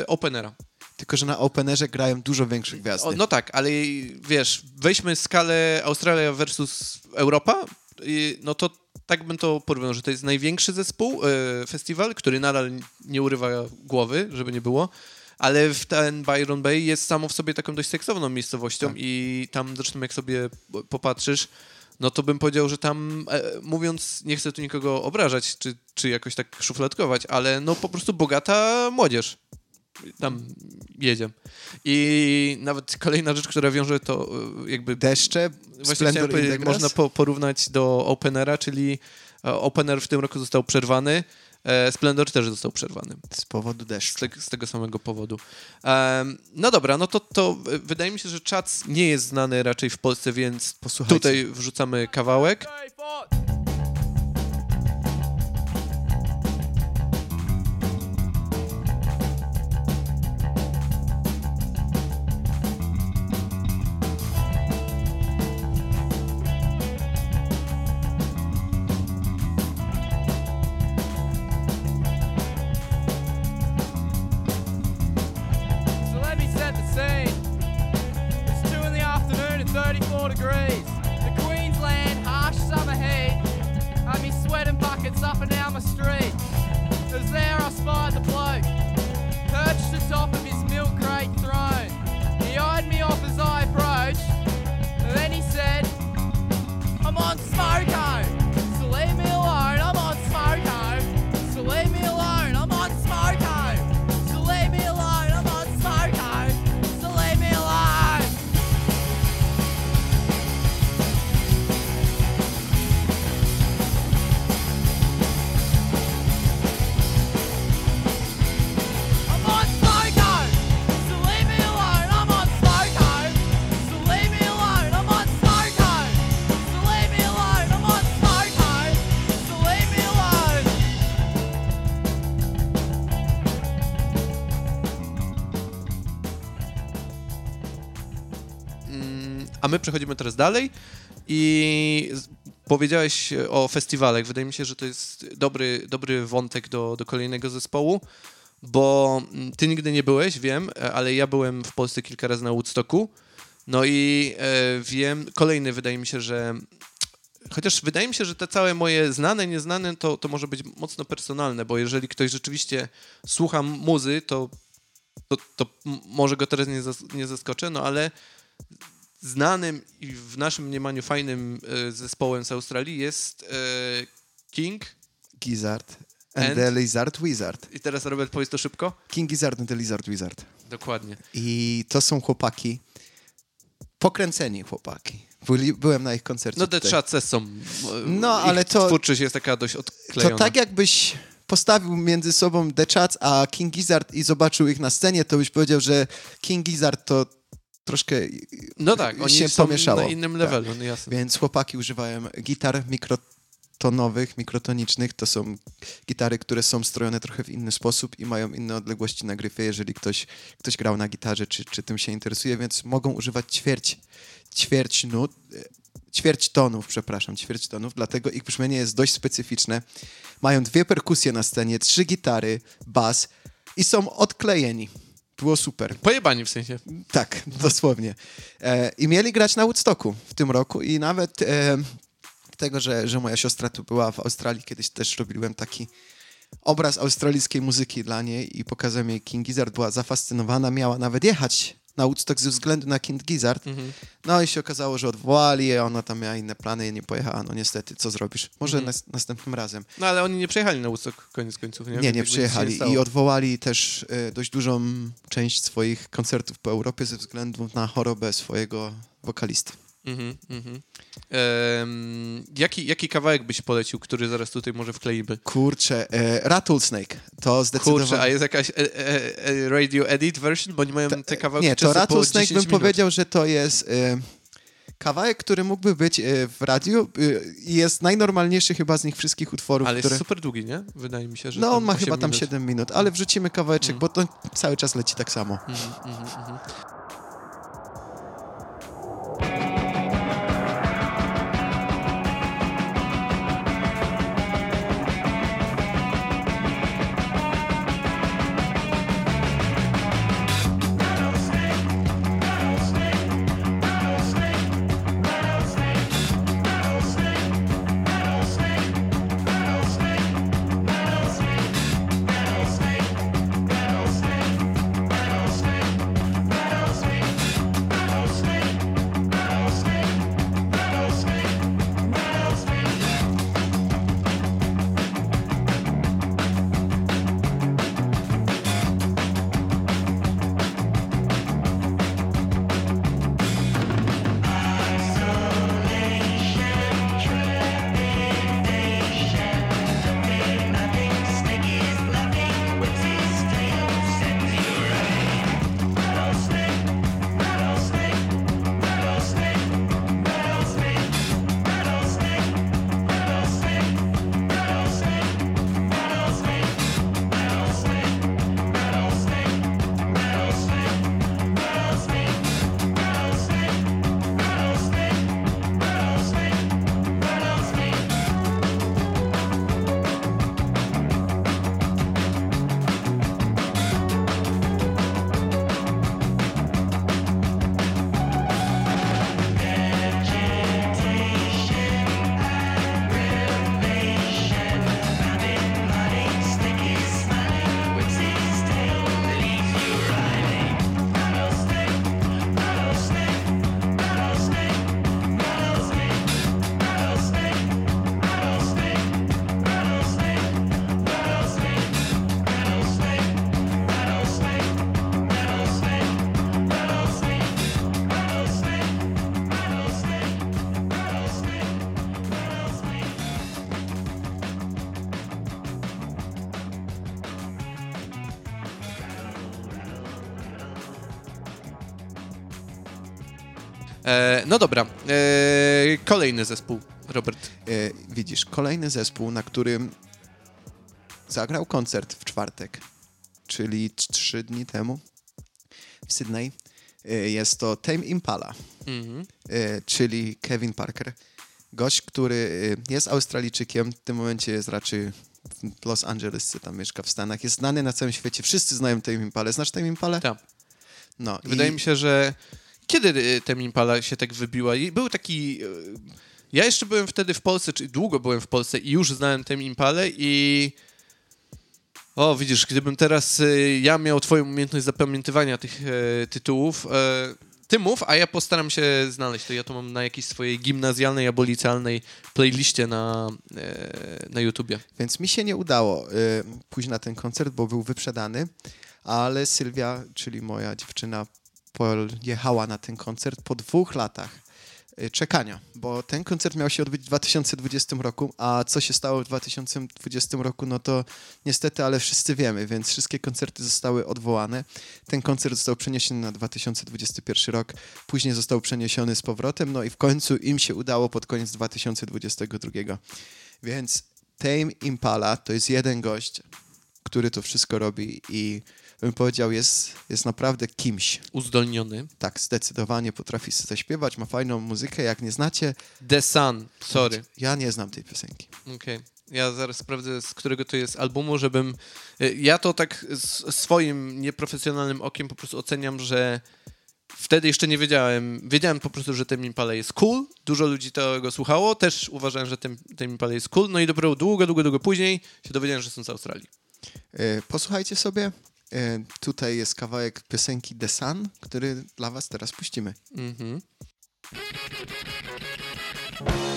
e, Openera. Tylko, że na Openerze grają dużo większe gwiazdy. O, no tak, ale wiesz, weźmy skalę Australia versus Europa, no to tak bym to porównał, że to jest największy zespół, e, festiwal, który nadal nie urywa głowy, żeby nie było, ale w ten Byron Bay jest samo w sobie taką dość seksowną miejscowością Tak. i tam zresztą jak sobie popatrzysz, no to bym powiedział, że tam, e, mówiąc, nie chcę tu nikogo obrażać, czy, czy jakoś tak szufladkować, ale no po prostu bogata młodzież tam jedzie. I nawet kolejna rzecz, która wiąże to e, jakby... Deszcze, Właśnie chciałem można po, porównać do Openera, czyli e, Opener w tym roku został przerwany, e, Splendor też został przerwany. z powodu Z, deszczu. te, z tego samego powodu. Em, no dobra, no to, to wydaje mi się, że Czac nie jest znany raczej w Polsce, więc Posłuchajcie. tutaj wrzucamy kawałek. My przechodzimy teraz dalej i powiedziałeś o festiwalach. Wydaje mi się, że to jest dobry, dobry wątek do, do kolejnego zespołu, bo mm, ty nigdy nie byłeś, wiem, e, ale ja byłem w Polsce kilka razy na Woodstocku. No i e, wiem, kolejny wydaje mi się, że chociaż wydaje mi się, że te całe moje znane, nieznane to, to może być mocno personalne, bo jeżeli ktoś rzeczywiście słucha muzy, to, to, to może go teraz nie, zas- nie zaskoczę, no ale znanym i w naszym mniemaniu fajnym e, zespołem z Australii jest e, King. Gizzard and, And? the Lizard Wizard. I teraz Robert powiedz to szybko. King Gizzard and the Lizard Wizard. Dokładnie. I to są chłopaki, pokręceni chłopaki. Byli, byłem na ich koncercie No te trzace są. e, No, ich ale to- Twórczość jest taka dość odklejona. To tak jakbyś postawił między sobą The Chats a King Gizzard i zobaczył ich na scenie, to byś powiedział, że King Gizzard to troszkę No tak, oni się są pomieszało. na innym Tak. levelu, no jasne. Więc chłopaki używają gitar mikrotonowych, mikrotonicznych. To są gitary, które są strojone trochę w inny sposób i mają inne odległości na gryfie, jeżeli ktoś, ktoś grał na gitarze, czy, czy tym się interesuje, więc mogą używać ćwierć, ćwierć nut, ćwierć tonów, przepraszam, ćwierć tonów, dlatego ich brzmienie jest dość specyficzne. Mają dwie perkusje na scenie, trzy gitary, bas i są odklejeni. Było super. Pojebani w sensie. Tak, dosłownie. E, I mieli grać na Woodstocku w tym roku i nawet e, tego, że, że moja siostra tu była w Australii, kiedyś też robiłem taki obraz australijskiej muzyki dla niej i pokazałem jej King Gizzard, była zafascynowana, miała nawet jechać na Woodstock ze względu na King Gizzard. Mhm. No i się okazało, że odwołali, ona tam miała inne plany i nie pojechała. No niestety, co zrobisz? Może Mhm. nas, następnym razem. No ale oni nie przyjechali na Woodstock koniec końców, nie? Nie, nie przyjechali stało. i odwołali też e, dość dużą część swoich koncertów po Europie ze względu na chorobę swojego wokalisty. Mhm, mhm. Em, jaki, jaki kawałek byś polecił, który zaraz tutaj może wkleimy? Kurczę, e, Rattlesnake to zdecydowanie... Kurczę, a jest jakaś e, e, e, radio edit version? Bo oni mają te kawałki Nie, to Rattlesnake 10 bym minut. powiedział, że to jest e, kawałek, który mógłby być e, w radiu i jest najnormalniejszy chyba z nich wszystkich utworów, Ale które... jest super długi, nie? Wydaje mi się, że No on ma 8 chyba tam minut. 7 minut, ale wrzucimy kawałeczek, Mm. bo to cały czas leci tak samo. Mhm, mhm, no dobra, e, kolejny zespół, Robert. E, widzisz, kolejny zespół, na którym zagrał koncert w czwartek, czyli trzy dni temu w Sydney. E, jest to Tame Impala, Mhm. czyli Kevin Parker. Gość, który jest Australijczykiem, w tym momencie jest raczej w Los Angeles, tam mieszka w Stanach. Jest znany na całym świecie. Wszyscy znają Tame Impalę. Znasz Tame Impalę? Tak. No, Wydaje mi się, że kiedy y, Tem Impala się tak wybiła? Był taki... y, Ja jeszcze byłem wtedy w Polsce, czy długo byłem w Polsce i już znałem Tem Impalę i... O, widzisz, gdybym teraz y, ja miał twoją umiejętność zapamiętywania tych e, tytułów, e, ty mów, a ja postaram się znaleźć to. Ja to mam na jakiejś swojej gimnazjalnej albo licealnej playliście na, e, na YouTubie. Więc mi się nie udało pójść na ten koncert, bo był wyprzedany, ale Sylwia, czyli moja dziewczyna, pojechała na ten koncert po dwóch latach y, czekania, bo ten koncert miał się odbyć w 2020 roku, a co się stało w 2020 roku, no to niestety, ale wszyscy wiemy, więc wszystkie koncerty zostały odwołane. Ten koncert został przeniesiony na 2021 rok, później został przeniesiony z powrotem, no i w końcu im się udało pod koniec 2022. Więc Tame Impala to jest jeden gość, który to wszystko robi i bym powiedział, jest, jest naprawdę kimś. Uzdolniony. Tak, zdecydowanie potrafi sobie zaśpiewać, ma fajną muzykę. Jak nie znacie, The Sun, sorry. ja nie znam tej piosenki. Okej. Ja zaraz sprawdzę, z którego to jest albumu, żebym... y, Ja to tak swoim nieprofesjonalnym okiem po prostu oceniam, że wtedy jeszcze nie wiedziałem. Wiedziałem po prostu, że ten Impala jest cool. Dużo ludzi tego słuchało. Też uważałem, że ten, ten Impala jest cool. No i dopiero długo, długo, długo później się dowiedziałem, że są z Australii. E, Posłuchajcie sobie. E, Tutaj jest kawałek piosenki The Sun, który dla was teraz puścimy. Mhm. The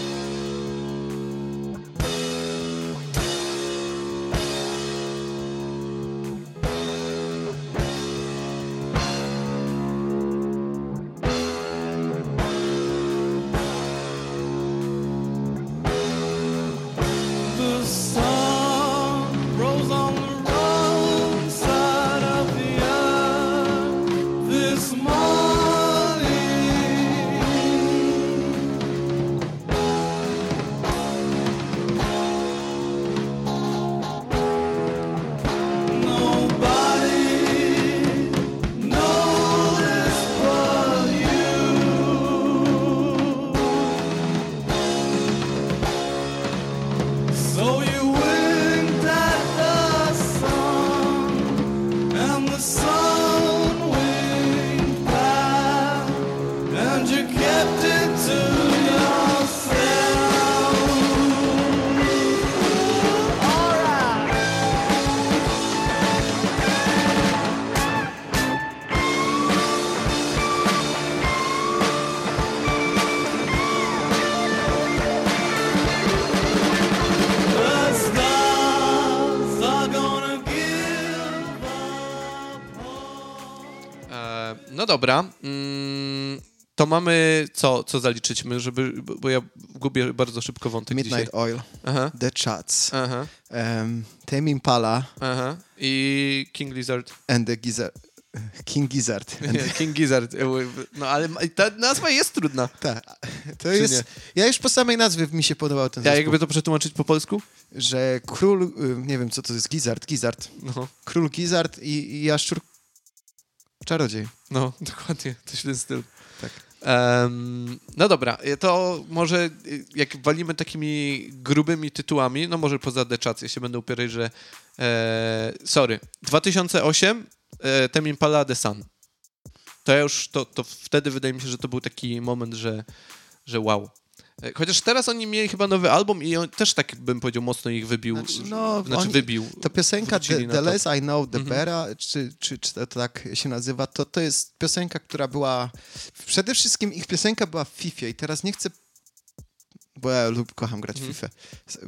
dobra. Mm, to mamy co, co zaliczyć, my, żeby, bo ja gubię bardzo szybko wątek Midnight dzisiaj. Oil, Aha, The Chats, aha, um, Tame Impala aha. I King Lizard. and the Gizzard. King Gizzard. And Nie, King Gizzard. No ale ta nazwa jest trudna. Tak, to Czy jest. Ja już po samej nazwie mi się podobał ten Ja zespół. jakby to przetłumaczyć po polsku? Że król, y, nie wiem co to jest, Gizzard, Gizzard. No, Król Gizzard i, i jaszczur czarodziej. no, dokładnie. W ten styl. Tak. Em, no dobra, to może y, jak walimy takimi grubymi tytułami, no może poza Chats, ja się będę upierać, że e, sorry, 2008 e, Tem Impala The Sun. To ja już, to, to wtedy wydaje mi się, że to był taki moment, że, że wow. E, Chociaż teraz oni mieli chyba nowy album i on też tak bym powiedział mocno ich wybił. Znaczy, no, znaczy oni- wybił. Ta piosenka The, the. Less I Know, The Mhm. Better, czy, czy, czy to tak się nazywa, to, to jest piosenka, która była... Przede wszystkim ich piosenka była w FIFA i teraz nie chcę... Bo ja lub kocham grać w Mhm. FIFA.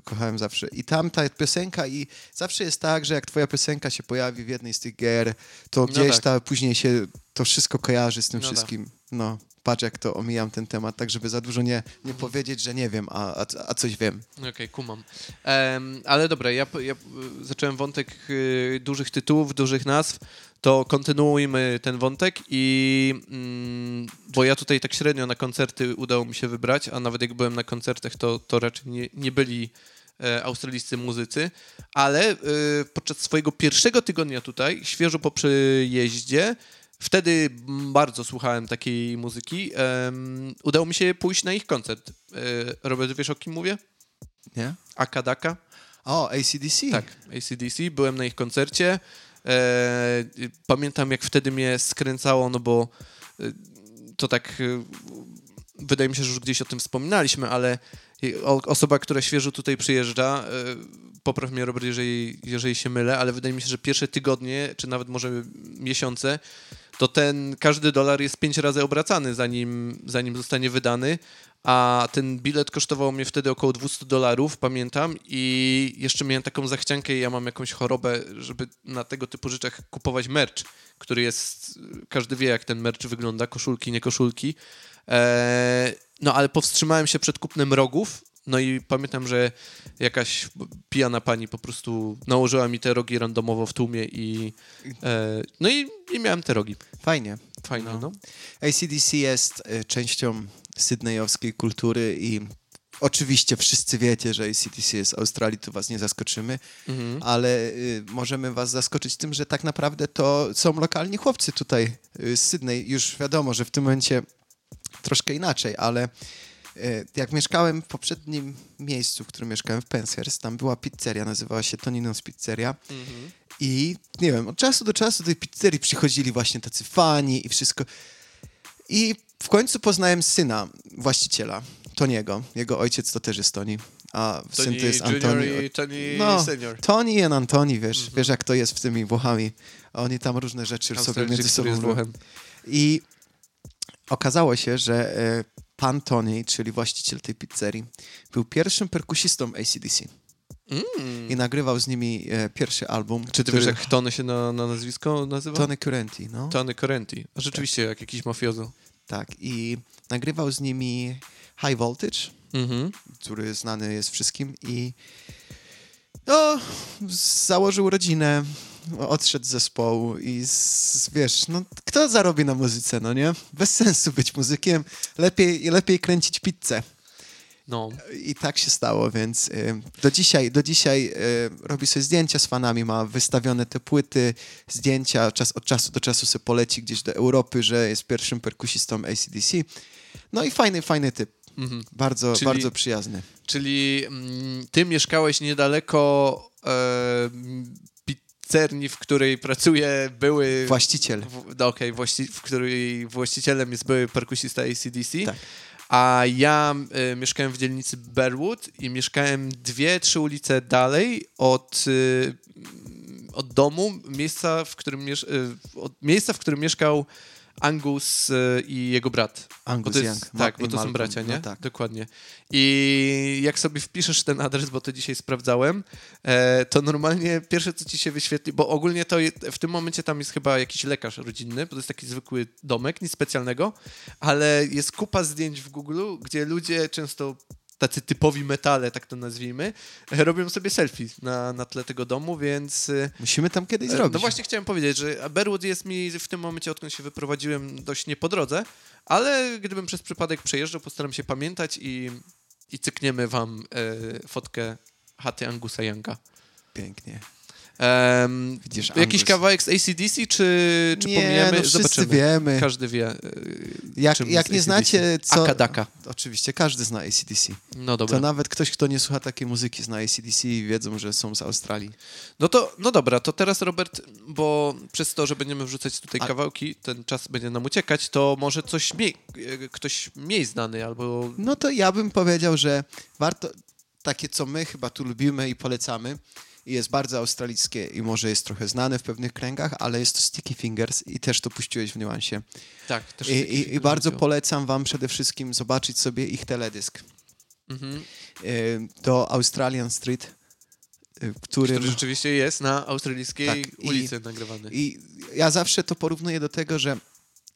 Kochałem zawsze. I tam ta piosenka i zawsze jest tak, że jak twoja piosenka się pojawi w jednej z tych gier, to No gdzieś tak. ta później się to wszystko kojarzy z tym No tak. wszystkim. No, patrz jak to omijam ten temat, tak żeby za dużo nie, nie powiedzieć, że nie wiem, a, a, coś wiem. Okej, kumam. Em, ale dobra, ja, ja y, zacząłem wątek y, dużych tytułów, dużych nazw. to kontynuujmy ten wątek i mm, bo ja tutaj tak średnio na koncerty udało mi się wybrać, a nawet jak byłem na koncertach, to, to raczej nie, nie byli e, australijscy muzycy, ale e, podczas swojego pierwszego tygodnia tutaj, świeżo po przyjeździe, wtedy bardzo słuchałem takiej muzyki, em, udało mi się pójść na ich koncert. E, Robert, wiesz o kim mówię? Nie? Akadaka? O, ACDC. Tak, ACDC. Byłem na ich koncercie. E, pamiętam, jak wtedy mnie skręcało, no bo e, to tak. E, wydaje mi się, że już gdzieś o tym wspominaliśmy, ale osoba, która świeżo tutaj przyjeżdża, e, popraw mnie, Robert, jeżeli, jeżeli się mylę, ale wydaje mi się, że pierwsze tygodnie, czy nawet może miesiące, to ten każdy dolar jest pięć razy obracany, zanim, zanim zostanie wydany, a ten bilet kosztował mnie wtedy około 200 dolarów, pamiętam, i jeszcze miałem taką zachciankę, ja mam jakąś chorobę, żeby na tego typu rzeczach kupować merch, który jest, każdy wie jak ten merch wygląda, koszulki, nie koszulki. Eee, no ale powstrzymałem się przed kupnem rogów, no i pamiętam, że jakaś pijana pani po prostu nałożyła mi te rogi randomowo w tłumie i e, no i, i miałem te rogi. Fajnie. Fajnie, no. No. ACDC jest y, częścią sydneyowskiej kultury i oczywiście wszyscy wiecie, że ACDC jest z Australii, tu was nie zaskoczymy, Mhm. ale y, możemy was zaskoczyć tym, że tak naprawdę to są lokalni chłopcy tutaj y, z Sydney. Już wiadomo, że w tym momencie troszkę inaczej, ale jak mieszkałem w poprzednim miejscu, w którym mieszkałem w Penshurst, tam była pizzeria, nazywała się Tonino's Pizzeria Mhm. i nie wiem, od czasu do czasu do tej pizzerii przychodzili właśnie tacy fani i wszystko. I w końcu poznałem syna właściciela, Toniego. Jego ojciec to też jest Toni, a syn Tony to jest Antoni. i Tony No, Senior. Toni and Antoni, wiesz, Mhm. wiesz jak to jest z tymi Włochami. Oni tam różne rzeczy sobie Australijczyk, między sobą robią. I okazało się, że e, pan Tony, czyli właściciel tej pizzerii, był pierwszym perkusistą ACDC Mm. i nagrywał z nimi e, pierwszy album. Czy ty który- wiesz, jak Tony się na, na nazwisko nazywa? Tony Currenti, no. Tony Correnti. A rzeczywiście, jak jakiś mafiozo. Tak, i nagrywał z nimi High Voltage, Mhm. który znany jest wszystkim i no, założył rodzinę, odszedł z zespołu i z, wiesz, no kto zarobi na muzyce, no nie? Bez sensu być muzykiem, lepiej, lepiej kręcić pizzę. No. I tak się stało, więc y, do dzisiaj, do dzisiaj y, robi sobie zdjęcia z fanami, ma wystawione te płyty, zdjęcia, czas, od czasu do czasu sobie poleci gdzieś do Europy, że jest pierwszym perkusistą ACDC. No i fajny, fajny typ. Mhm. Bardzo, Czyli- bardzo przyjazny. Czyli mm, ty mieszkałeś niedaleko e, pizzerni, w której pracuje były... Właściciel. No, okej, właści- w której właścicielem jest były perkusista ACDC. Tak. A ja e, mieszkałem w dzielnicy Berwood i mieszkałem dwie, trzy ulice dalej od, e, od domu, miejsca, w którym, miesz- e, od miejsca, w którym mieszkał Angus e, i jego brat. Angus jest, Young. tak, bo to są bracia, nie? No tak. Dokładnie. I jak sobie wpiszesz ten adres, bo to dzisiaj sprawdzałem, e, to normalnie pierwsze, co ci się wyświetli, bo ogólnie to w tym momencie tam jest chyba jakiś lekarz rodzinny, bo to jest taki zwykły domek, nic specjalnego, ale jest kupa zdjęć w Google, gdzie ludzie często tacy typowi metale, tak to nazwijmy, e, robią sobie selfie na, na tle tego domu, więc... e, Musimy tam kiedyś E, zrobić. No właśnie chciałem powiedzieć, że Berwood jest mi w tym momencie, odkąd się wyprowadziłem, dość nie po drodze, ale gdybym przez przypadek przejeżdżał, postaram się pamiętać i, i cykniemy wam e, fotkę chaty Angusa Younga. Pięknie. Em, Widzisz, jakiś Angus. kawałek z ACDC, czy, czy nie, no wszyscy Zobaczymy. wiemy. Każdy wie. Jak, jak nie znacie, co... Akadaka. Oczywiście, każdy zna ACDC. No dobra. To nawet ktoś, kto nie słucha takiej muzyki, zna ACDC i wiedzą, że są z Australii. No to, no dobra, to teraz Robert, bo przez to, że będziemy wrzucać tutaj A- kawałki, ten czas będzie nam uciekać, to może coś mniej, e, ktoś mniej znany albo No to ja bym powiedział, że warto, takie co my chyba tu lubimy i polecamy, i jest bardzo australijskie i może jest trochę znane w pewnych kręgach, ale jest to Sticky Fingers i też to puściłeś w niuansie. Tak, też I, i, i bardzo po... polecam wam przede wszystkim zobaczyć sobie ich teledysk. mhm. Y, To Australian Street, y, którym... Który rzeczywiście jest na australijskiej Tak, i- ulicy nagrywany. I ja zawsze to porównuję do tego, że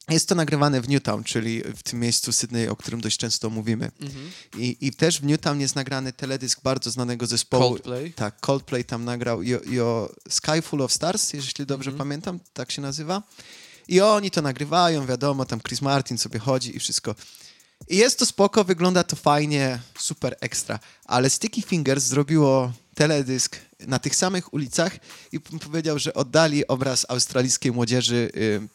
Jest to nagrywane w Newtown, czyli w tym miejscu Sydney, o którym dość często mówimy. Mhm. I, I też w Newtown jest nagrany teledysk bardzo znanego zespołu. Coldplay. Tak, Coldplay tam nagrał i, o- i o Sky Full of Stars, jeśli dobrze Mhm. pamiętam, tak się nazywa. I oni to nagrywają, wiadomo, tam Chris Martin sobie chodzi i wszystko. I jest to spoko, wygląda to fajnie, super ekstra. Ale Sticky Fingers zrobiło teledysk na tych samych ulicach i powiedział, że oddali obraz australijskiej młodzieży y,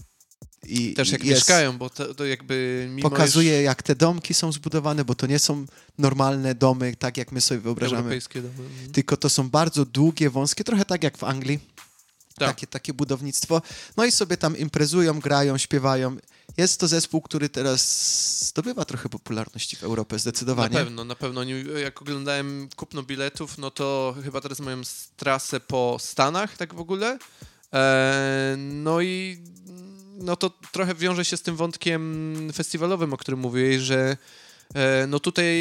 i Też jak jest, mieszkają, bo to, to jakby pokazuje, jak te domki są zbudowane, bo to nie są normalne domy, tak jak my sobie wyobrażamy europejskie domy. Mhm. tylko to są bardzo długie, wąskie, trochę tak jak w Anglii. Tak. Takie, takie budownictwo. No i sobie tam imprezują, grają, śpiewają. Jest to zespół, który teraz zdobywa trochę popularności w Europie, Na zdecydowanie. pewno, na pewno. Jak oglądałem kupno biletów, no to chyba teraz mają trasę po Stanach, tak w ogóle. E, no i no to trochę wiąże się z tym wątkiem festiwalowym, o którym mówiłeś, że e, no tutaj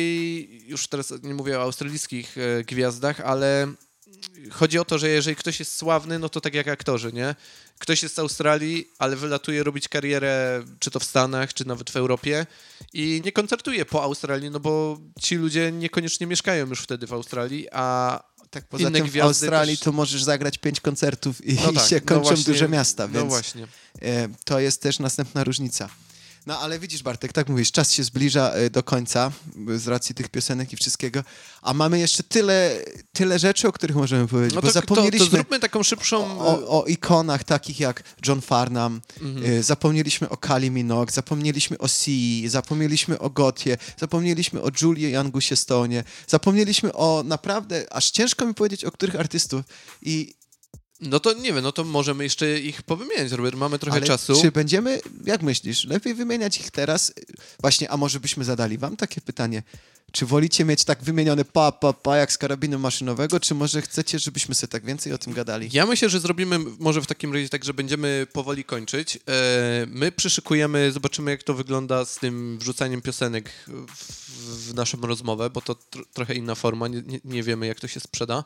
już teraz nie mówię o australijskich e, gwiazdach, ale chodzi o to, że jeżeli ktoś jest sławny, no to tak jak aktorzy, nie? Ktoś jest z Australii, ale wylatuje robić karierę czy to w Stanach, czy nawet w Europie i nie koncertuje po Australii, no bo ci ludzie niekoniecznie mieszkają już wtedy w Australii, a Tak, poza inne tym w Australii też- to możesz zagrać pięć koncertów i, no tak, się no kończą właśnie- duże miasta, No więc e, to jest też następna różnica. No ale widzisz Bartek, tak mówisz, czas się zbliża e, do końca e, z racji tych piosenek i wszystkiego, a mamy jeszcze tyle, tyle rzeczy, o których możemy powiedzieć, No to, to, zapomnieliśmy... to zróbmy taką szybszą... o, o ikonach takich jak John Farnham, Mhm. y, zapomnieliśmy o Kali Minogue, zapomnieliśmy o Sii, zapomnieliśmy o Gotie, zapomnieliśmy o Julii Angusie Stone, zapomnieliśmy o naprawdę, aż ciężko mi powiedzieć o których artystów i No to nie wiem, no to możemy jeszcze ich powymieniać, Robert, mamy trochę ale czasu. czy będziemy, jak myślisz, lepiej wymieniać ich teraz? Właśnie, a może byśmy zadali wam takie pytanie, czy wolicie mieć tak wymienione pa, pa, pa, jak z karabinu maszynowego, czy może chcecie, żebyśmy sobie tak więcej o tym gadali? Ja myślę, że zrobimy może w takim razie tak, że będziemy powoli kończyć. E, My przyszykujemy, zobaczymy jak to wygląda z tym wrzucaniem piosenek w, naszą rozmowę, bo to tr trochę inna forma, nie, nie, wiemy jak to się sprzeda.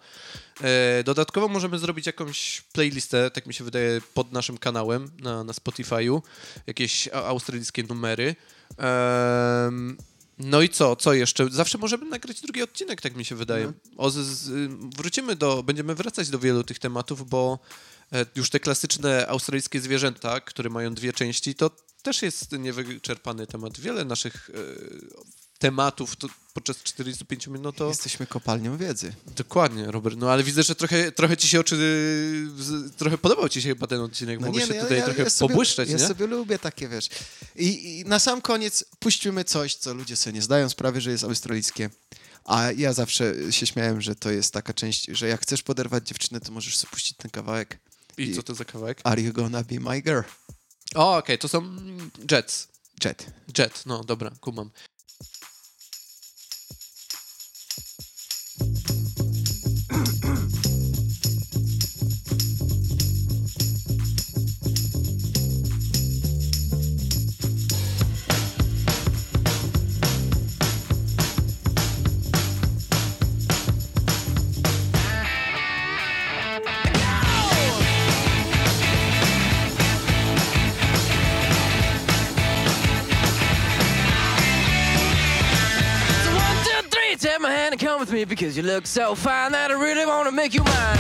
E, Dodatkowo możemy zrobić jakąś playlistę, tak mi się wydaje, pod naszym kanałem na, na Spotify'u, jakieś australijskie numery. Em, no i co, co jeszcze? Zawsze możemy nagrać drugi odcinek, tak mi się wydaje. O, z, z, wrócimy do, będziemy wracać do wielu tych tematów, bo e, już te klasyczne australijskie zwierzęta, które mają dwie części, to też jest niewyczerpany temat. Wiele naszych e, tematów to podczas 45 minut no to... Jesteśmy kopalnią wiedzy. Dokładnie, Robert. No ale widzę, że trochę, trochę ci się oczy... Trochę podobał ci się chyba ten odcinek. No Mogłeś nie, się no tutaj trochę sobie, pobłyszczeć, ja nie? sobie lubię takie, wiesz. I, I na sam koniec puścimy coś, co ludzie sobie nie zdają sprawy, że jest australijskie. A ja zawsze się śmiałem, że to jest taka część, że jak chcesz poderwać dziewczynę, to możesz sobie puścić ten kawałek. I co to za kawałek? Are you gonna be my girl? O, okej, to są Jets. Jet. Jet, no dobra, kumam. Thank you. Because you look so fine that I really want to make you mine.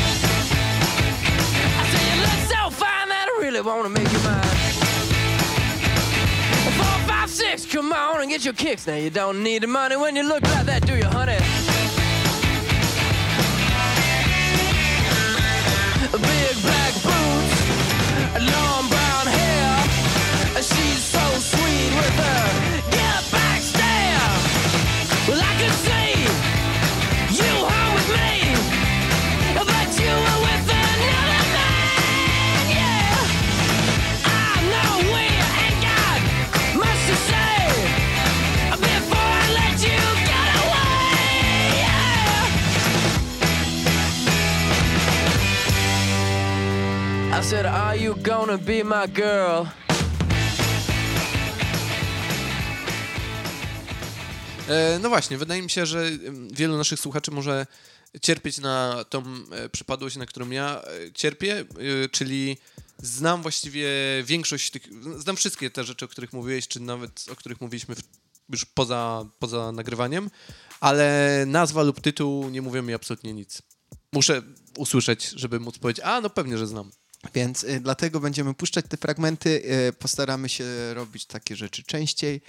I say you look so fine that I really want to make you mine. Four, five, six, come on and get your kicks. Now you don't need the money when you look like that, do you, honey? Big black I said, Are you gonna be my girl? E, no właśnie, wydaje mi się, że em, wielu naszych słuchaczy może cierpieć na tą e, przypadłość, na którą ja e, cierpię, czyli znam właściwie większość tych, znam wszystkie te rzeczy, o których mówiłeś, czy nawet o których mówiliśmy już poza, poza nagrywaniem, ale nazwa lub tytuł nie mówią mi absolutnie nic. Muszę usłyszeć, żeby móc powiedzieć, a no pewnie, że znam. Więc y, dlatego będziemy puszczać te fragmenty. Y, postaramy się robić takie rzeczy częściej.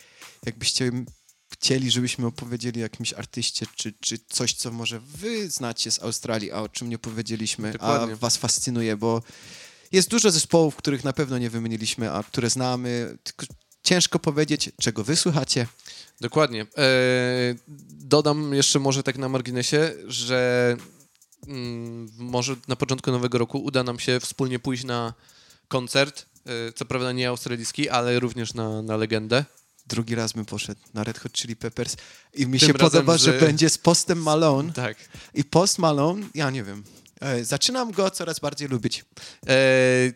Jakbyście chcieli, żebyśmy opowiedzieli o jakimś artyście, czy, czy coś, co może wy znacie z Australii, a o czym nie powiedzieliśmy, Dokładnie. a was fascynuje, bo jest dużo zespołów, których na pewno nie wymieniliśmy, a które znamy. Tylko ciężko powiedzieć, czego wy słuchacie. Dokładnie. E, dodam jeszcze może tak na marginesie, że może na początku nowego roku uda nam się wspólnie pójść na koncert, e, co prawda nie australijski, ale również na, na legendę. Drugi raz bym poszedł na Red Hot Chili Peppers i mi Tym się podoba, z- że będzie z Postem Malone. Tak. I Post Malone, ja nie wiem, e, zaczynam go coraz bardziej lubić. E,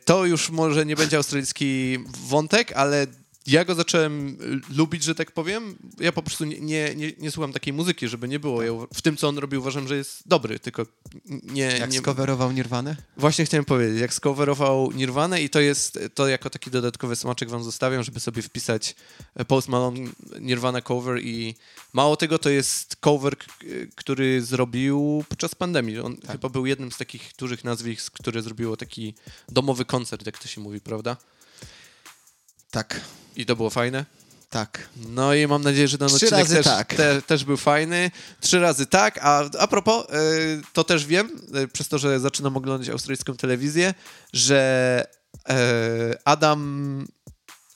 to już może nie będzie australijski wątek, ale ja go zacząłem y, lubić, że tak powiem. Ja po prostu nie, nie, nie, nie słucham takiej muzyki, żeby nie było. Ja w tym, co on robi, uważam, że jest dobry, tylko nie... Jak nie... skowerował Nirwanę? Właśnie chciałem powiedzieć, jak skowerował Nirvanę i to jest, to jako taki dodatkowy smaczek wam zostawiam, żeby sobie wpisać e, Post Malone Nirvana cover i mało tego, to jest cover, k- który zrobił podczas pandemii. On chyba był jednym z takich dużych nazwisk, które zrobiło taki domowy koncert, jak to się mówi, prawda? Tak, I to było fajne. tak. No i mam nadzieję, że ten Trzy odcinek też, tak. te, też był fajny. Trzy razy tak, a a propos, y, to też wiem, y, przez to, że zaczynam oglądać australijską telewizję, że y, Adam,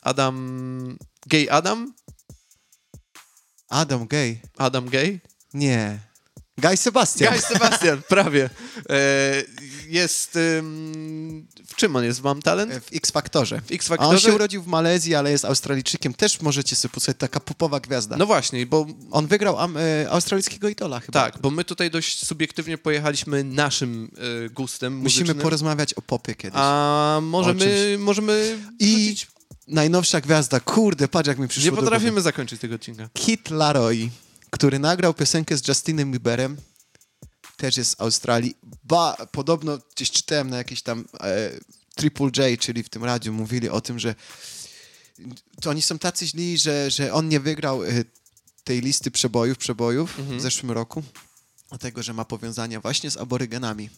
Adam, gay Adam, Adam Gay. Adam gay, Nie. Guy Sebastian. Guy Sebastian, prawie, e, jest, w czym on jest, Mam Talent? W X-Faktorze. W X A on się urodził w Malezji, ale jest Australijczykiem. Też możecie sobie posłuchać, taka popowa gwiazda. No właśnie, bo On wygrał e, australijskiego idola chyba. tak, bo my tutaj dość subiektywnie pojechaliśmy naszym y, gustem Musimy muzycznym. porozmawiać o popie kiedyś. A możemy, możemy I najnowsza gwiazda, kurde, patrz jak mi przyszło Nie potrafimy zakończyć tego odcinka. Kit Laroi, który nagrał piosenkę z Justinem Bieberem, też jest z Australii. Ba, podobno gdzieś czytałem na jakiejś tam e, Triple J, czyli w tym radiu, mówili o tym, że to oni są tacy źli, że, że on nie wygrał e, tej listy przebojów, przebojów w zeszłym roku, dlatego, że ma powiązania właśnie z aborygenami.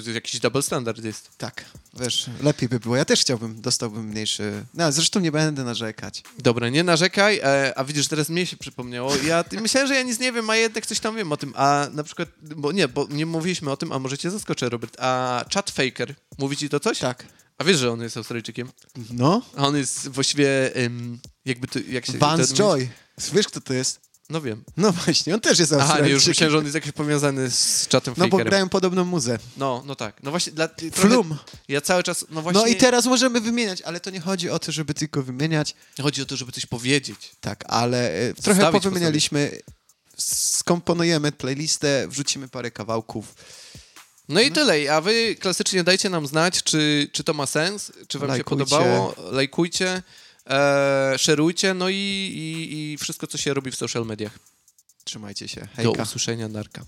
To jakiś double standard jest. Tak, wiesz, lepiej by było. Ja też chciałbym, dostałbym mniejszy... No, zresztą nie będę narzekać. Dobra, nie narzekaj, e, a widzisz, teraz mnie się przypomniało. Ja myślałem, że ja nic nie wiem, a jednak coś tam wiem o tym. A na przykład, bo nie, bo nie mówiliśmy o tym, a może cię zaskoczę, Robert. A Chad Faker, mówi ci to coś? Tak. A wiesz, że on jest Australijczykiem? No, A on jest właściwie, em, jakby to, jak się... Vance Joy. Wiesz, kto to jest? No wiem. No właśnie, on też jest Aha, nie, już Australijczykiem. myślałem, że on jest jakiś powiązany z Chatem No bo Fakerem. grają podobną muzę. No, no tak. No właśnie, dla, trochę, Flum. Ja cały czas, no właśnie... No i teraz możemy wymieniać, ale to nie chodzi o to, żeby tylko wymieniać. Chodzi o to, żeby coś powiedzieć. Tak, ale e, trochę Zostawić powymienialiśmy, skomponujemy playlistę, wrzucimy parę kawałków. No i tyle. A wy klasycznie dajcie nam znać, czy, czy to ma sens, czy wam Lajkujcie. się podobało. Lajkujcie, e, szerujcie, no i, i, i wszystko, co się robi w social mediach. Trzymajcie się. Do Hejka. usłyszenia, Darka.